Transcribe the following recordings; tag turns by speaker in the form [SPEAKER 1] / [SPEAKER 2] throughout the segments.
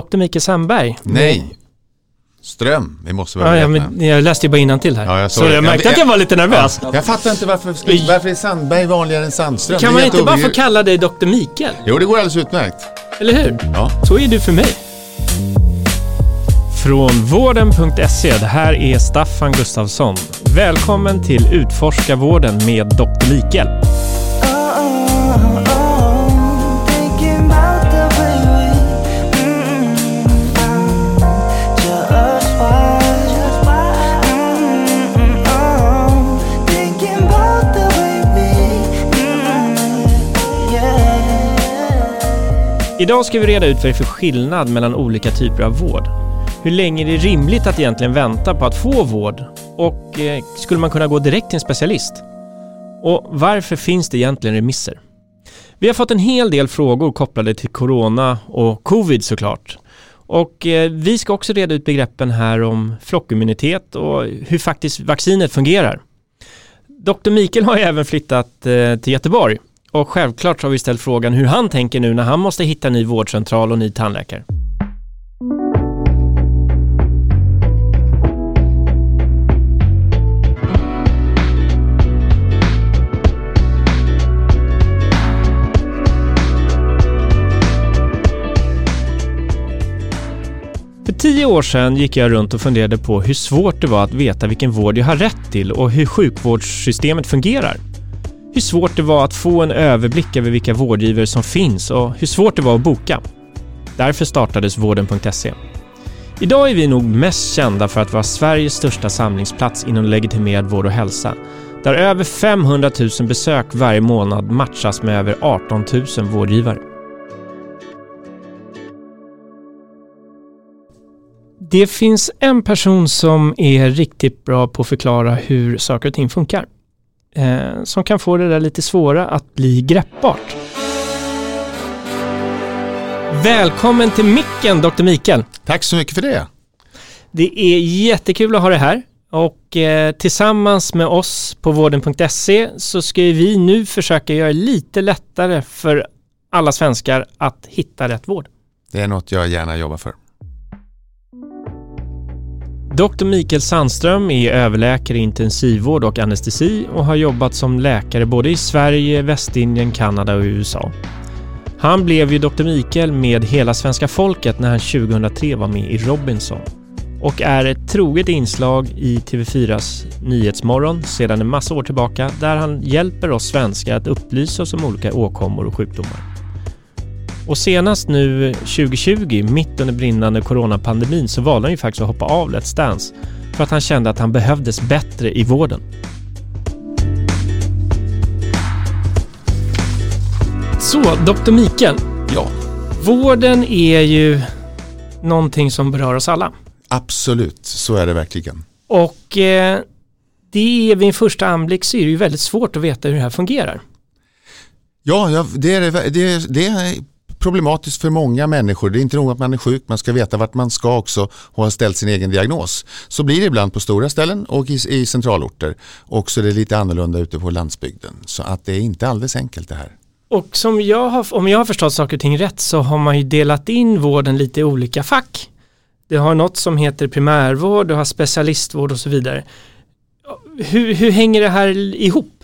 [SPEAKER 1] Dr. Mikael Sandberg.
[SPEAKER 2] Nej. Ström, vi måste vara
[SPEAKER 1] ja, ja, men Jag läste ju bara innantill här.
[SPEAKER 2] Ja, jag
[SPEAKER 1] så jag märkte
[SPEAKER 2] jag,
[SPEAKER 1] att jag var lite nervös.
[SPEAKER 2] Ja, jag fattar inte varför, varför är Sandberg vanligare än Sandström?
[SPEAKER 1] Kan man inte bara få kalla dig Dr. Mikael?
[SPEAKER 2] Jo, det går alldeles utmärkt.
[SPEAKER 1] Eller hur?
[SPEAKER 2] Ja.
[SPEAKER 1] Så är du för mig. Från vården.se, det här är Staffan Gustafsson. Välkommen till Utforska vården med Dr. Mikael. Idag ska vi reda ut vad det är för skillnad mellan olika typer av vård. Hur länge är det rimligt att egentligen vänta på att få vård? Och eh, skulle man kunna gå direkt till en specialist? Och varför finns det egentligen remisser? Vi har fått en hel del frågor kopplade till corona och covid såklart. Och eh, vi ska också reda ut begreppen här om flockimmunitet och hur faktiskt vaccinet fungerar. Dr. Mikael har ju även flyttat eh, till Göteborg och självklart har vi ställt frågan hur han tänker nu när han måste hitta ny vårdcentral och ny tandläkare. För tio år sedan gick jag runt och funderade på hur svårt det var att veta vilken vård jag har rätt till och hur sjukvårdssystemet fungerar hur svårt det var att få en överblick över vilka vårdgivare som finns och hur svårt det var att boka. Därför startades vården.se. Idag är vi nog mest kända för att vara Sveriges största samlingsplats inom legitimerad vård och hälsa, där över 500 000 besök varje månad matchas med över 18 000 vårdgivare. Det finns en person som är riktigt bra på att förklara hur saker och ting funkar eh, som kan få det där lite svåra att bli greppbart. Välkommen till micken Dr. Mikael.
[SPEAKER 2] Tack så mycket för det.
[SPEAKER 1] Det är jättekul att ha dig här och eh, tillsammans med oss på vården.se så ska vi nu försöka göra det lite lättare för alla svenskar att hitta rätt vård.
[SPEAKER 2] Det är något jag gärna jobbar för.
[SPEAKER 1] Dr. Mikael Sandström är överläkare i intensivvård och anestesi och har jobbat som läkare både i Sverige, Västindien, Kanada och USA. Han blev ju Dr. Mikael med hela svenska folket när han 2003 var med i Robinson och är ett troget inslag i TV4s Nyhetsmorgon sedan en massa år tillbaka där han hjälper oss svenskar att upplysa oss om olika åkommor och sjukdomar. Och senast nu 2020, mitt under brinnande coronapandemin, så valde han ju faktiskt att hoppa av Let's Dance för att han kände att han behövdes bättre i vården. Så, Dr. Mikael.
[SPEAKER 2] Ja.
[SPEAKER 1] Vården är ju någonting som berör oss alla.
[SPEAKER 2] Absolut, så är det verkligen.
[SPEAKER 1] Och eh, det är vid en första anblick så är det ju väldigt svårt att veta hur det här fungerar.
[SPEAKER 2] Ja, det, är, det, det är problematiskt för många människor. Det är inte nog att man är sjuk, man ska veta vart man ska också och ha ställt sin egen diagnos. Så blir det ibland på stora ställen och i, i centralorter. Och så är det lite annorlunda ute på landsbygden. Så att det är inte alldeles enkelt det här.
[SPEAKER 1] Och som jag har, om jag har förstått saker och ting rätt så har man ju delat in vården lite i olika fack. Det har något som heter primärvård, du har specialistvård och så vidare. Hur, hur hänger det här ihop?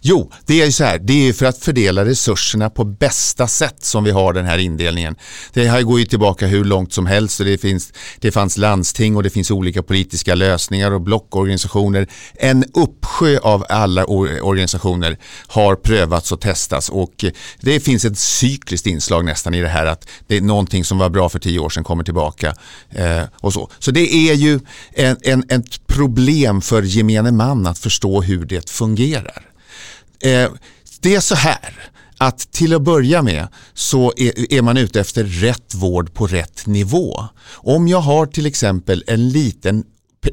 [SPEAKER 2] Jo, det är så här, det är för att fördela resurserna på bästa sätt som vi har den här indelningen. Det här går ju tillbaka hur långt som helst och det, finns, det fanns landsting och det finns olika politiska lösningar och blockorganisationer. En uppsjö av alla organisationer har prövats och testats och det finns ett cykliskt inslag nästan i det här att det är någonting som var bra för tio år sedan kommer tillbaka. Eh, och så. så det är ju en, en, ett problem för gemene man att förstå hur det fungerar. Eh, det är så här att till att börja med så är, är, man ute efter rätt vård på rätt nivå. Om jag har till exempel en liten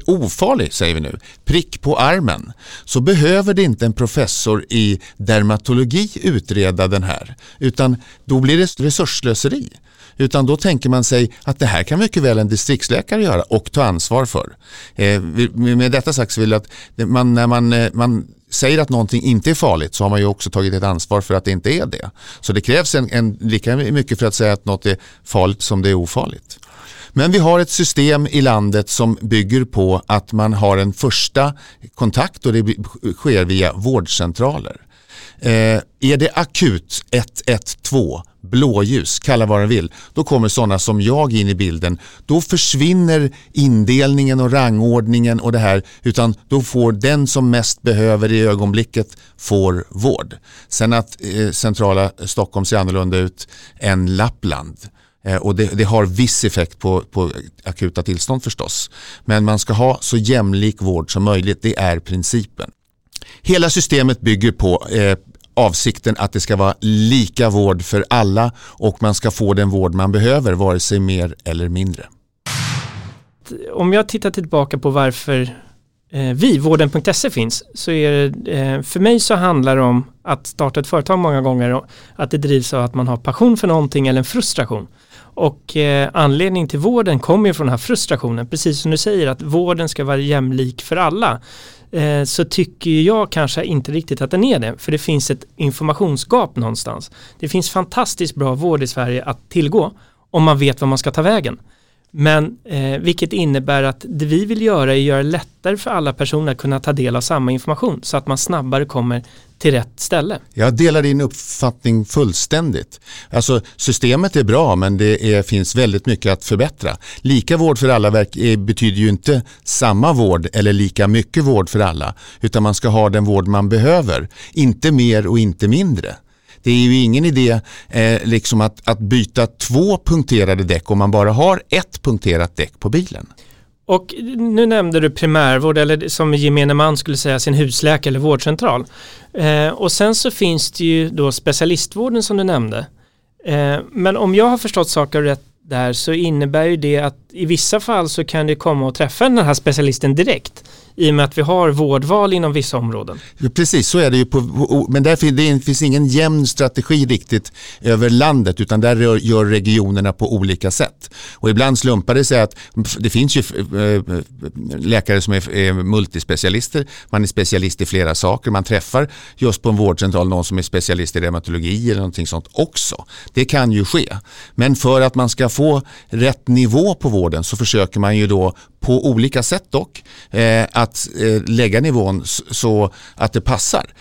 [SPEAKER 2] ofarlig, säger vi nu, prick på armen så behöver det inte en professor i dermatologi utreda den här utan då blir det resurslöseri. Utan då tänker man sig att det här kan mycket väl en distriktsläkare göra och ta ansvar för. Eh, med detta sagt så vill jag att man, när man, eh, man säger att någonting inte är farligt så har man ju också tagit ett ansvar för att det inte är det. Så det krävs en, en, lika mycket för att säga att något är farligt som det är ofarligt. Men vi har ett system i landet som bygger på att man har en första kontakt och det sker via vårdcentraler. Eh, är det akut 112 blåljus, kalla vad den vill, då kommer sådana som jag in i bilden. Då försvinner indelningen och rangordningen och det här utan då får den som mest behöver i ögonblicket får vård. Sen att eh, centrala Stockholm ser annorlunda ut än Lappland eh, och det, det, har viss effekt på, på akuta tillstånd förstås. Men man ska ha så jämlik vård som möjligt, det är principen. Hela systemet bygger på eh, avsikten att det ska vara lika vård för alla och man ska få den vård man behöver, vare sig mer eller mindre.
[SPEAKER 1] Om jag tittar tillbaka på varför eh, vi, vården.se finns, så är det, eh, för mig så handlar det om att starta ett företag många gånger att det drivs av att man har passion för någonting eller en frustration. Och eh, anledningen till vården kommer ju från den här frustrationen, precis som du säger att vården ska vara jämlik för alla. Eh, så tycker jag kanske inte riktigt att den är det, för det finns ett informationsgap någonstans. Det finns fantastiskt bra vård i Sverige att tillgå om man vet vad man ska ta vägen. Men eh, vilket innebär att det vi vill göra är att göra det lättare för alla personer att kunna ta del av samma information så att man snabbare kommer till rätt ställe.
[SPEAKER 2] Jag delar din uppfattning fullständigt. Alltså systemet är bra men det är, finns väldigt mycket att förbättra. Lika vård för alla eh, betyder ju inte samma vård eller lika mycket vård för alla utan man ska ha den vård man behöver. Inte mer och inte mindre. Det är ju ingen idé eh, liksom att, att byta två punkterade däck om man bara har ett punkterat däck på bilen.
[SPEAKER 1] Och nu nämnde du primärvård eller som gemene man skulle säga sin husläkare eller vårdcentral. Eh, och sen så finns det ju då specialistvården som du nämnde. Eh, men om jag har förstått saker rätt där så innebär ju det att i vissa fall så kan du komma och träffa den här specialisten direkt i och med att vi har vårdval inom vissa områden.
[SPEAKER 2] Ja, precis, så är det ju. På, men där finns ingen jämn strategi riktigt över landet utan där gör regionerna på olika sätt. Och ibland slumpar det sig att det finns ju eh, eh, läkare som är multispecialister. Man är specialist i flera saker. Man träffar just på en vårdcentral någon som är specialist i reumatologi eller någonting sånt också. Det kan ju ske. Men för att man ska få rätt nivå på vården så försöker man ju då på olika sätt dock, eh, att eh, lägga nivån så att det passar.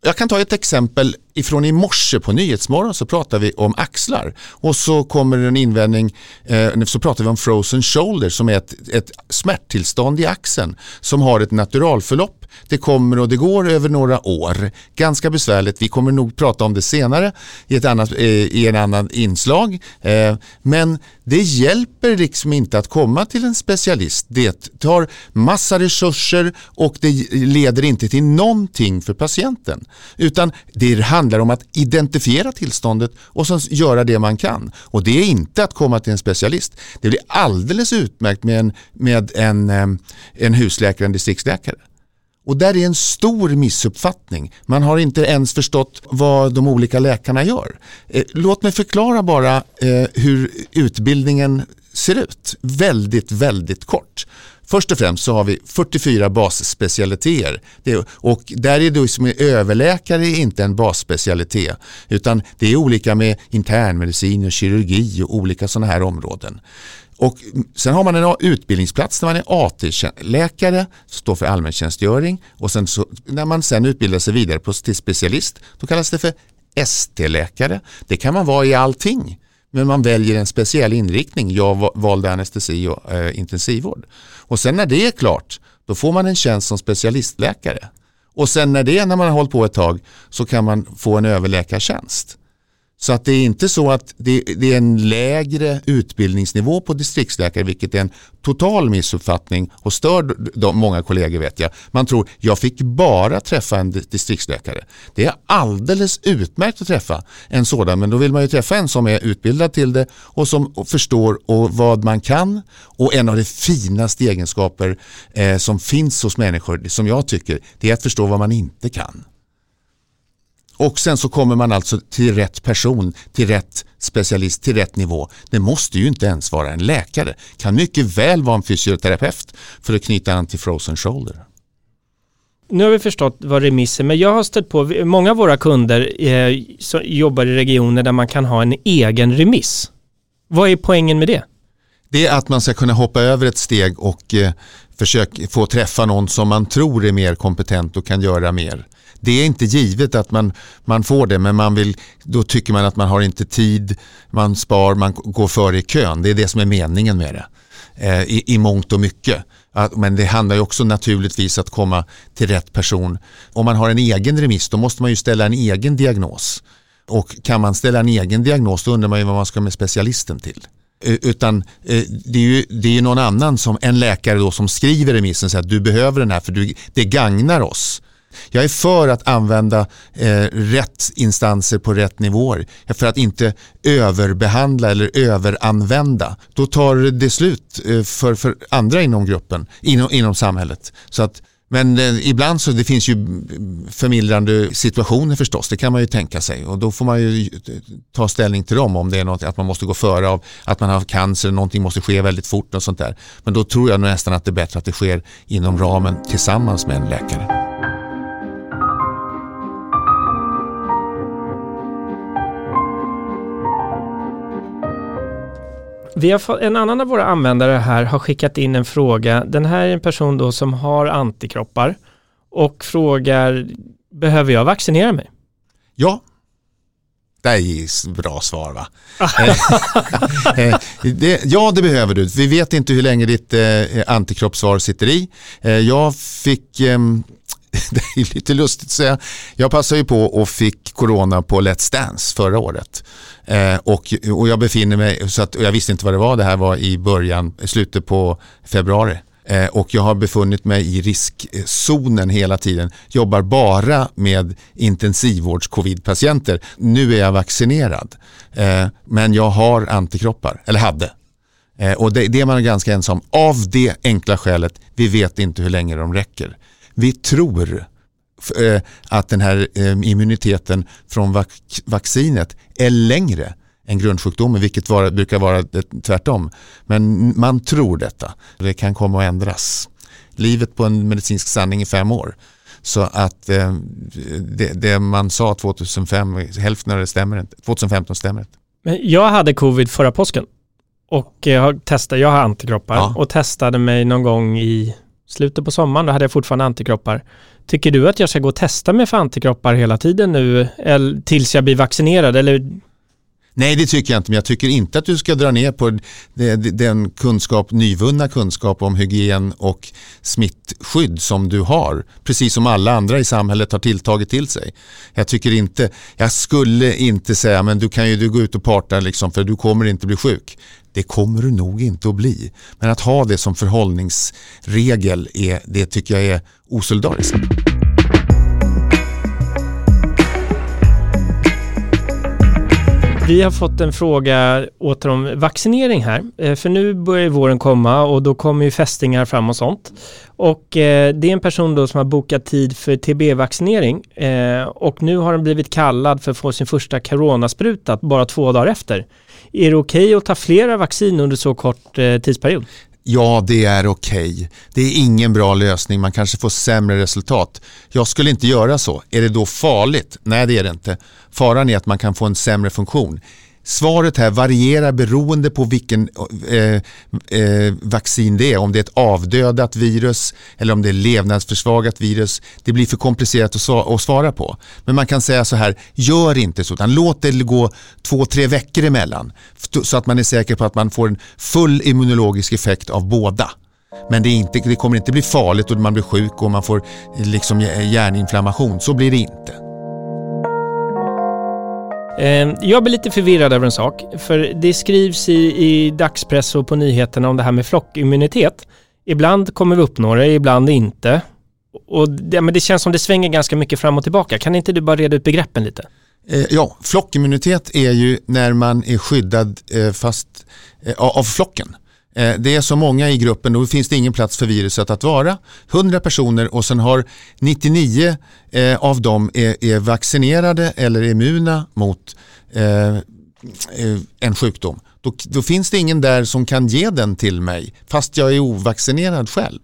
[SPEAKER 2] Jag kan ta ett exempel ifrån i morse på Nyhetsmorgon så pratar vi om axlar och så kommer en invändning eh, så pratar vi om frozen shoulder som är ett, ett smärttillstånd i axeln som har ett naturalförlopp det kommer och det går över några år. Ganska besvärligt. Vi kommer nog prata om det senare i, ett annat, eh, i en annan inslag. Eh, men det hjälper liksom inte att komma till en specialist. Det tar massa resurser och det leder inte till någonting för patienten. Utan det handlar om att identifiera tillståndet och sen göra det man kan. Och det är inte att komma till en specialist. Det blir alldeles utmärkt med en, med en, eh, en husläkare, en distriktsläkare. Och där är en stor missuppfattning. Man har inte ens förstått vad de olika läkarna gör. Eh, låt mig förklara bara eh, hur utbildningen ser ut. Väldigt, väldigt kort. Först och främst så har vi 44 basspecialiteter och där är du som är överläkare inte en basspecialitet utan det är olika med internmedicin och kirurgi och olika sådana här områden. Och sen har man en utbildningsplats när man är AT-läkare, står för allmäntjänstgöring och sen så, när man sen utbildar sig vidare på, till specialist då kallas det för ST-läkare. Det kan man vara i allting men man väljer en speciell inriktning. Jag valde anestesi och eh, intensivvård. Och sen när det är klart då får man en tjänst som specialistläkare. Och sen när det när man har hållit på ett tag så kan man få en överläkartjänst. Så att det är inte så att det, det, är en lägre utbildningsnivå på distriktsläkare vilket är en total missuppfattning och stör de, många kollegor vet jag. Man tror jag fick bara träffa en distriktsläkare. Det är alldeles utmärkt att träffa en sådan men då vill man ju träffa en som är utbildad till det och som förstår och vad man kan och en av de finaste egenskaper eh, som finns hos människor som jag tycker det är att förstå vad man inte kan. Och sen så kommer man alltså till rätt person, till rätt specialist, till rätt nivå. Det måste ju inte ens vara en läkare. kan mycket väl vara en fysioterapeut för att knyta an till frozen shoulder.
[SPEAKER 1] Nu har vi förstått vad remiss är, men jag har stött på, många av våra kunder eh, jobbar i regioner där man kan ha en egen remiss. Vad är poängen med det?
[SPEAKER 2] Det är att man ska kunna hoppa över ett steg och eh, försöka få träffa någon som man tror är mer kompetent och kan göra mer. Det är inte givet att man, man får det men man vill, då tycker man att man har inte tid, man spar, man går före i kön. Det är det som är meningen med det eh, i, i mångt och mycket. Att, men det handlar ju också naturligtvis att komma till rätt person. Om man har en egen remiss då måste man ju ställa en egen diagnos. Och kan man ställa en egen diagnos då undrar man ju vad man ska med specialisten till. Eh, utan eh, det är ju det är någon annan som en läkare då som skriver remissen och säger att du behöver den här för du, det gagnar oss. Jag är för att använda eh, rätt instanser på rätt nivåer. För att inte överbehandla eller överanvända. Då tar det slut eh, för, för andra inom gruppen, inom, inom samhället. Så att men eh, ibland så det finns ju förmildrande situationer förstås, det kan man ju tänka sig och då får man ju eh, ta ställning till dem om det är något att man måste gå före av att man har cancer, någonting måste ske väldigt fort och sånt där. Men då tror jag nästan att det är bättre att det sker inom ramen tillsammans med en läkare.
[SPEAKER 1] Vi har fått, en annan av våra användare här har skickat in en fråga. Den här är en person då som har antikroppar och frågar, behöver jag vaccinera mig?
[SPEAKER 2] Ja, det är bra svar va? Eh, det, ja, det behöver du. Vi vet inte hur länge ditt eh, antikroppssvar sitter i. Eh, jag fick eh, det är lite lustigt att säga. Jag passade ju på och fick corona på Let's Dance förra året. Eh, och, och jag befinner mig, så att, jag visste inte vad det var, det här var i början, slutet på februari. Eh, och jag har befunnit mig i riskzonen hela tiden. Jobbar bara med intensivvårds-covid-patienter. Nu är jag vaccinerad. Eh, men jag har antikroppar, eller hade. Eh, och det, det är man ganska ensam Av det enkla skälet, vi vet inte hur länge de räcker. Vi tror eh, att den här eh, immuniteten från vaccinet är längre än grundsjukdomen, vilket var, brukar vara tvärtom. Men man tror detta. Det kan komma att ändras. Livet på en medicinsk sanning i fem år. Så att eh, det, det, man sa 2005, hälften av det stämmer inte. 2015 stämmer inte.
[SPEAKER 1] Men jag hade covid förra påsken och jag testat, jag har antikroppar ja. och testade mig någon gång i slutet på sommaren, då hade jag fortfarande antikroppar. Tycker du att jag ska gå och testa mig för antikroppar hela tiden nu eller, tills jag blir vaccinerad? Eller?
[SPEAKER 2] Nej, det tycker jag inte, men jag tycker inte att du ska dra ner på den kunskap, nyvunna kunskap om hygien och smittskydd som du har. Precis som alla andra i samhället har tilltagit till sig. Jag tycker inte, jag skulle inte säga, men du kan ju du gå ut och parta liksom, för du kommer inte bli sjuk. Det kommer du nog inte att bli. Men att ha det som förhållningsregel, är, det tycker jag är osolidariskt.
[SPEAKER 1] Vi har fått en fråga åter om vaccinering här. Eh, för nu börjar våren komma och då kommer ju fästingar fram och sånt. Och eh, det är en person då som har bokat tid för TB-vaccinering eh, och nu har den blivit kallad för att få sin första coronaspruta bara två dagar efter. Är det okej okay att ta flera vaccin under så kort tidsperiod?
[SPEAKER 2] Ja, det är okej. Okay. Det är ingen bra lösning. Man kanske får sämre resultat. Jag skulle inte göra så. Är det då farligt? Nej, det är det inte. Faran är att man kan få en sämre funktion. Svaret här varierar beroende på vilken eh, eh, vaccin det är. Om det är ett avdödat virus eller om det är levnadsförsvagat virus. Det blir för komplicerat att, svara, på. Men man kan säga så här, gör inte så utan låt det gå två, tre veckor emellan. Så att man är säker på att man får en full immunologisk effekt av båda. Men det, inte, det kommer inte bli farligt och man blir sjuk och man får eh, liksom hjärninflammation. Så blir det inte.
[SPEAKER 1] Ehm, jag blir lite förvirrad över en sak, för det skrivs i, i dagspress och på nyheterna om det här med flockimmunitet. Ibland kommer vi uppnå det, ibland inte. Och det, men det känns som det svänger ganska mycket fram och tillbaka. Kan inte du bara reda ut begreppen lite?
[SPEAKER 2] Eh, ja, flockimmunitet är ju när man är skyddad eh, fast, eh, av flocken. Eh, det är så många i gruppen, då finns det ingen plats för viruset att vara. 100 personer och sen har 99 eh, av dem är, är vaccinerade eller immuna mot eh, en sjukdom. Då, då, finns det ingen där som kan ge den till mig fast jag är ovaccinerad själv.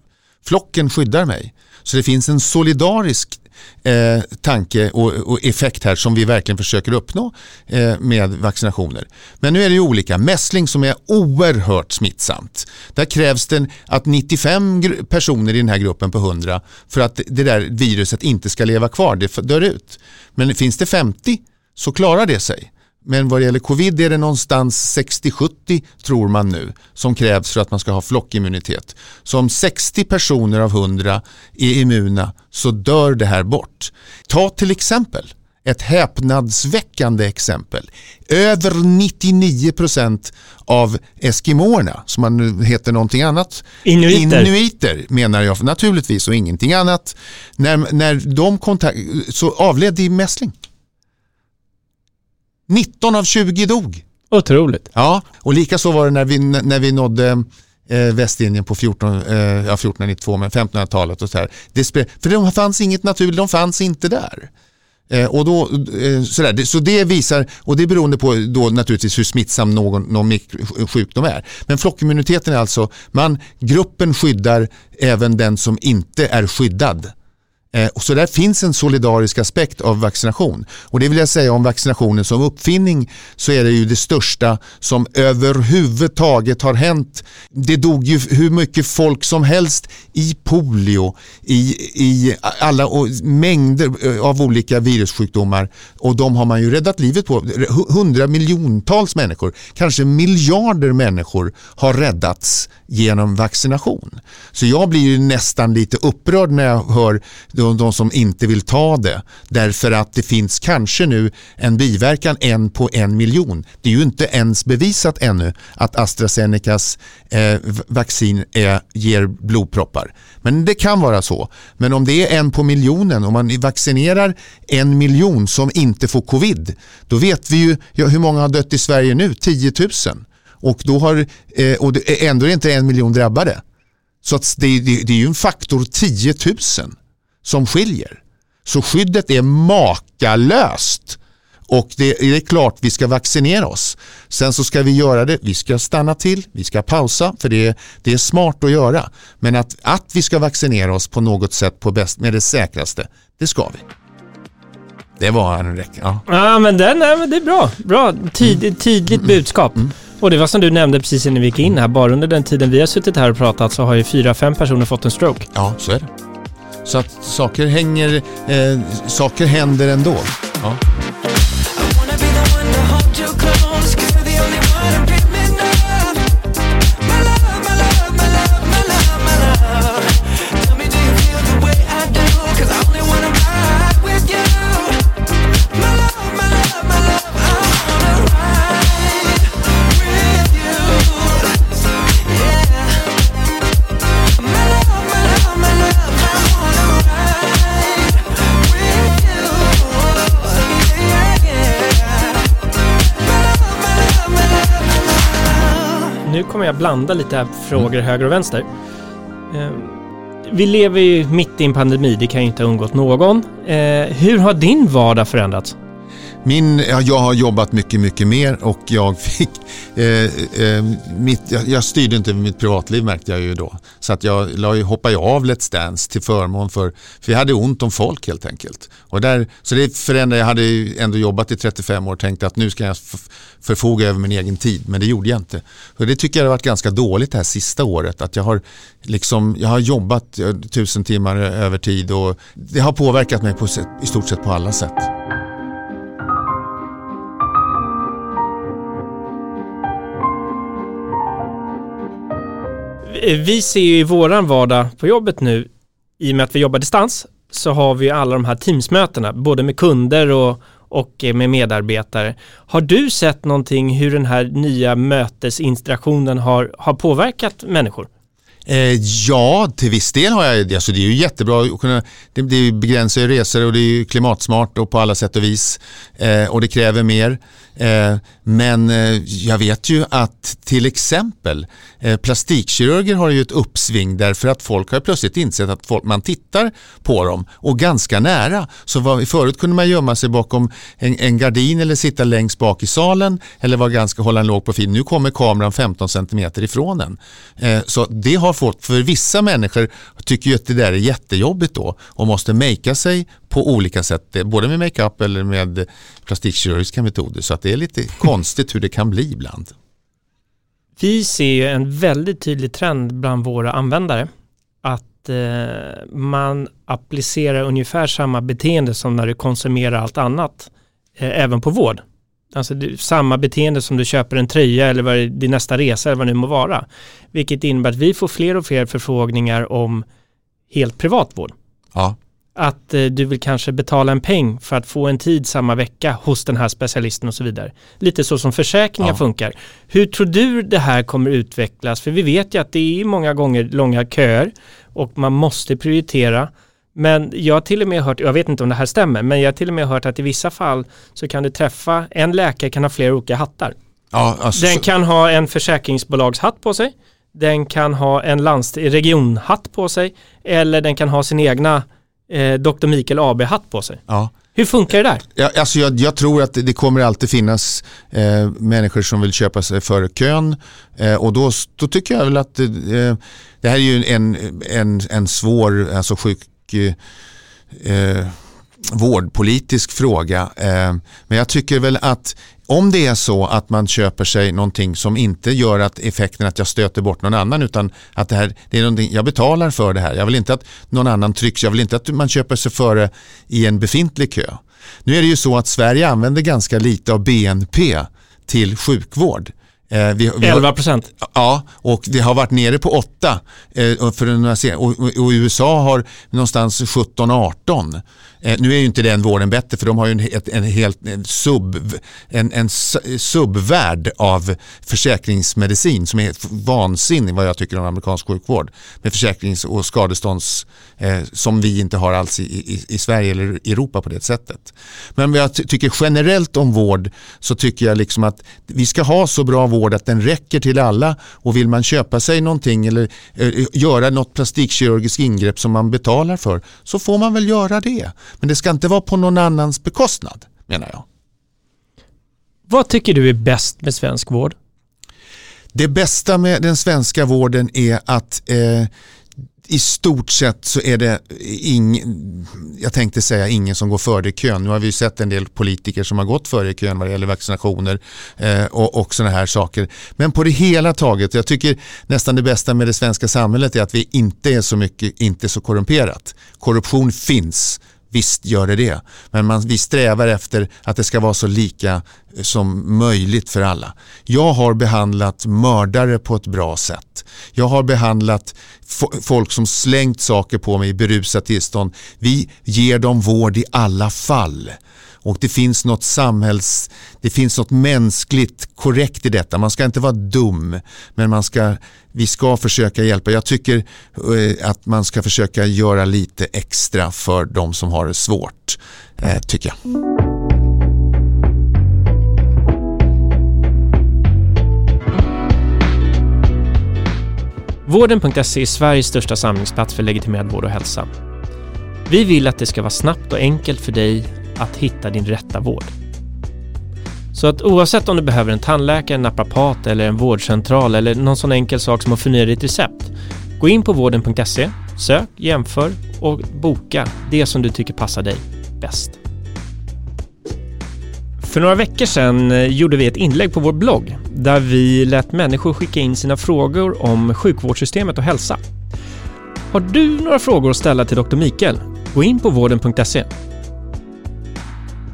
[SPEAKER 2] Flocken skyddar mig. Så det finns en solidarisk eh, tanke och, och, effekt här som vi verkligen försöker uppnå eh, med vaccinationer. Men nu är det ju olika. Mässling som är oerhört smittsamt. Där krävs det att 95 personer i den här gruppen på 100 för att det där viruset inte ska leva kvar. Det dör ut. Men finns det 50 så klarar det sig. Men vad det gäller covid är det någonstans 60-70 tror man nu som krävs för att man ska ha flockimmunitet. Så om 60 personer av 100 är immuna så dör det här bort. Ta till exempel ett häpnadsväckande exempel. Över 99% av eskimoerna, som man nu heter någonting annat,
[SPEAKER 1] inuiter,
[SPEAKER 2] inuiter menar jag naturligtvis och ingenting annat, när, när de kontakt, så avled i mässling. 19 av 20 dog.
[SPEAKER 1] Otroligt.
[SPEAKER 2] Ja, och lika så var det när vi, när vi nådde eh, Västindien på 14, eh, ja, 1492 men 1500-talet och så här. Det för det fanns inget naturligt, de fanns inte där. Eh, och då, eh, sådär, så det visar, och det är beroende på då naturligtvis hur smittsam någon, någon sjukdom är. Men flockimmuniteten är alltså, man, gruppen skyddar även den som inte är skyddad. Eh, så där finns en solidarisk aspekt av vaccination. Och det vill jag säga om vaccinationen som uppfinning så är det ju det största som överhuvudtaget har hänt. Det dog ju hur mycket folk som helst i polio, i, i alla mängder eh, av olika virussjukdomar och de har man ju räddat livet på. Hundra miljontals människor, kanske miljarder människor har räddats genom vaccination. Så jag blir ju nästan lite upprörd när jag hör de, de som inte vill ta det därför att det finns kanske nu en biverkan en på en miljon. Det är ju inte ens bevisat ännu att AstraZenecas eh, vaccin är, ger blodproppar. Men det kan vara så. Men om det är en på miljonen, om man vaccinerar en miljon som inte får covid, då vet vi ju ja, hur många har dött i Sverige nu? 10 000. Och, då har, eh, och ändå är det inte en miljon drabbade. Så att det, det, det är ju en faktor 10 000 som skiljer. Så skyddet är makalöst. Och det är klart vi ska vaccinera oss. Sen så ska vi göra det, vi ska stanna till, vi ska pausa för det, det är smart att göra. Men att, att vi ska vaccinera oss på något sätt på bäst, med det säkraste, det ska vi. Det var en räck. Ja.
[SPEAKER 1] ja men den, nej, men det är bra. Bra, Tid, mm. tydligt mm. budskap. Mm. Och det var som du nämnde precis innan vi gick in här, bara under den tiden vi har suttit här och pratat så har ju fyra, fem personer fått en stroke.
[SPEAKER 2] Ja, så är det. Så att saker hänger, eh, saker händer ändå. Ja.
[SPEAKER 1] Kommer jag blanda lite frågor mm. höger och vänster. Ehm, vi lever ju mitt i en pandemi, det kan ju inte ha undgått någon. Ehm, hur har din vardag förändrats?
[SPEAKER 2] Min, jag har jobbat mycket, mycket mer och jag fick... Eh, eh, mitt, jag, jag, styrde inte mitt privatliv märkte jag ju då. Så att jag la, hoppade av Let's Dance till förmån för... För vi hade ont om folk helt enkelt. Och där, så det förändrade, jag hade ändå jobbat i 35 år och tänkte att nu ska jag förfoga över min egen tid. Men det gjorde jag inte. Och det tycker jag har varit ganska dåligt det här sista året. Att jag har, liksom, jag har jobbat eh, tusen timmar över tid och det har påverkat mig på, i stort sett på alla sätt.
[SPEAKER 1] Eh, vi ser ju i våran vardag på jobbet nu, i och med att vi jobbar distans, så har vi alla de här Teamsmötena, både med kunder och, och eh, med medarbetare. Har du sett någonting hur den här nya mötesinstraktionen har, har påverkat människor?
[SPEAKER 2] Eh, ja, till viss del har jag det. Alltså det är ju jättebra att kunna, det, det begränsar ju resor och det är ju klimatsmart och på alla sätt och vis. Eh, och det kräver mer. Eh, men eh, jag vet ju att till exempel eh, plastikkirurger har ju ett uppsving därför att folk har plötsligt insett att folk, man tittar på dem och ganska nära. Så var, förut kunde man gömma sig bakom en, en gardin eller sitta längst bak i salen eller var ganska, hålla en låg profil. Nu kommer kameran 15 cm ifrån en. Så det har fått, för vissa människor tycker ju att det där är jättejobbigt då och måste makea sig på olika sätt, både med makeup eller med plastikkirurgiska metoder. Så att det är lite konstigt hur det kan bli ibland.
[SPEAKER 1] Vi ser ju en väldigt tydlig trend bland våra användare att eh, man applicerar ungefär samma beteende som när du konsumerar allt annat, eh, även på vård. Alltså du, samma beteende som du köper en tröja eller vad din nästa resa eller vad det nu må vara. Vilket innebär att vi får fler och fler förfrågningar om helt privatvård.
[SPEAKER 2] Ja.
[SPEAKER 1] Att eh, du vill kanske betala en peng för att få en tid samma vecka hos den här specialisten och så vidare. Lite så som försäkringar
[SPEAKER 2] Ja.
[SPEAKER 1] funkar. Hur tror du det här kommer utvecklas? För vi vet ju att det är många gånger långa köer och man måste prioritera. Men jag har till och med hört, jag vet inte om det här stämmer, men jag har till och med hört att i vissa fall så kan du träffa, en läkare kan ha flera olika hattar.
[SPEAKER 2] Ja, alltså,
[SPEAKER 1] Den kan ha en försäkringsbolagshatt på sig. Den kan ha en landst- regionhatt på sig. Eller den kan ha sin egna eh, Dr. Mikael AB-hatt på sig.
[SPEAKER 2] ja.
[SPEAKER 1] Hur funkar det där?
[SPEAKER 2] Ja, alltså jag, jag tror att det- kommer alltid finnas eh, människor som vill köpa sig före kön eh, och då, då tycker jag väl att eh, det här är ju en, en, en svår alltså sjuk eh, vårdpolitisk fråga. Eh, men jag tycker väl att om det är så att man köper sig någonting som inte gör att effekten att jag stöter bort någon annan utan att det här, det är någonting, jag betalar för det här. Jag vill inte att någon annan trycks, jag vill inte att man köper sig före i en befintlig kö. Nu är det ju så att Sverige använder ganska lite av BNP till sjukvård. Eh, vi, vi har-
[SPEAKER 1] 11 procent.
[SPEAKER 2] Ja, och det har varit nere på 8 eh, för och, och USA har någonstans 17-18. Eh, nu är ju inte den vården bättre för de har ju en, ett, en helt en sub, en, en subvärld av försäkringsmedicin som är vansinnig vad jag tycker om amerikansk sjukvård. Med försäkrings och skadestånds eh, som vi inte har alls i, i, i Sverige eller Europa på det sättet. Men vad jag ty- tycker generellt om vård så tycker jag liksom att vi ska ha så bra vård att den räcker till alla och vill man köpa sig någonting eller eh, göra något plastikkirurgiskt ingrepp som man betalar för så får man väl göra det. Men det ska inte vara på någon annans bekostnad menar jag.
[SPEAKER 1] Vad tycker du är bäst med svensk vård?
[SPEAKER 2] Det bästa med den svenska vården är att eh, i stort sett så är det ingen, jag tänkte säga ingen som går före i kön. Nu har vi ju sett en del politiker som har gått före i kön vad det gäller vaccinationer eh, och, och sådana här saker. Men på det hela taget, jag tycker nästan det bästa med det svenska samhället är att vi inte är så mycket, inte så korrumperat. Korruption finns, Visst gör det det, men man, vi strävar efter att det ska vara så lika eh, som möjligt för alla. Jag har behandlat mördare på ett bra sätt. Jag har behandlat fo- folk som slängt saker på mig i berusat tillstånd. Vi ger dem vård i alla fall. Och det finns något samhälls, det finns något mänskligt korrekt i detta. Man ska inte vara dum, men man ska, vi ska försöka hjälpa. Jag tycker eh, att man ska försöka göra lite extra för de som har det svårt, eh, tycker jag.
[SPEAKER 1] Vården.se är Sveriges största samlingsplats för legitimerad vård och hälsa. Vi vill att det ska vara snabbt och enkelt för dig att hitta din rätta vård. Så att oavsett om du behöver en tandläkare, en naprapat eller en vårdcentral eller någon sån enkel sak som att förnya ditt recept. Gå in på vården.se, sök, jämför och boka det som du tycker passar dig bäst. För några veckor sedan eh, gjorde vi ett inlägg på vår blogg där vi lät människor skicka in sina frågor om sjukvårdssystemet och hälsa. Har du några frågor att ställa till Dr. Mikael? Gå in på vården.se.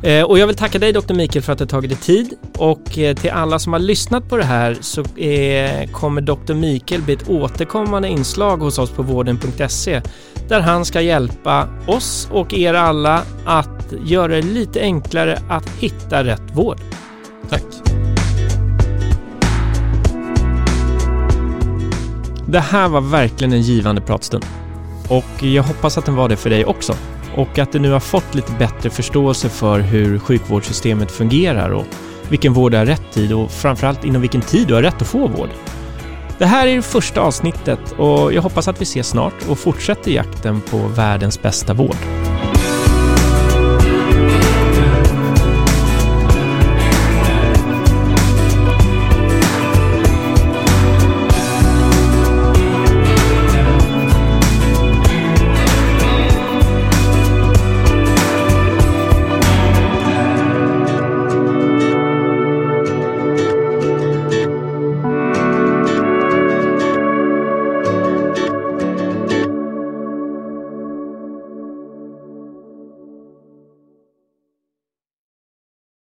[SPEAKER 1] Eh, Och jag vill tacka dig Dr. Mikael för att du tagit dig tid och eh, till alla som har lyssnat på det här så eh, kommer Dr. Mikael bli ett återkommande inslag hos oss på vården.se där han ska hjälpa oss och er alla att göra det lite enklare att hitta rätt vård.
[SPEAKER 2] Tack.
[SPEAKER 1] Det här var verkligen en givande pratstund. Och jag hoppas att den var det för dig också. Och att du nu har fått lite bättre förståelse för hur sjukvårdssystemet fungerar och vilken vård du har rätt till och framförallt inom vilken tid du har rätt att få vård. Det här är det första avsnittet och jag hoppas att vi ses snart och fortsätter jakten på världens bästa vård.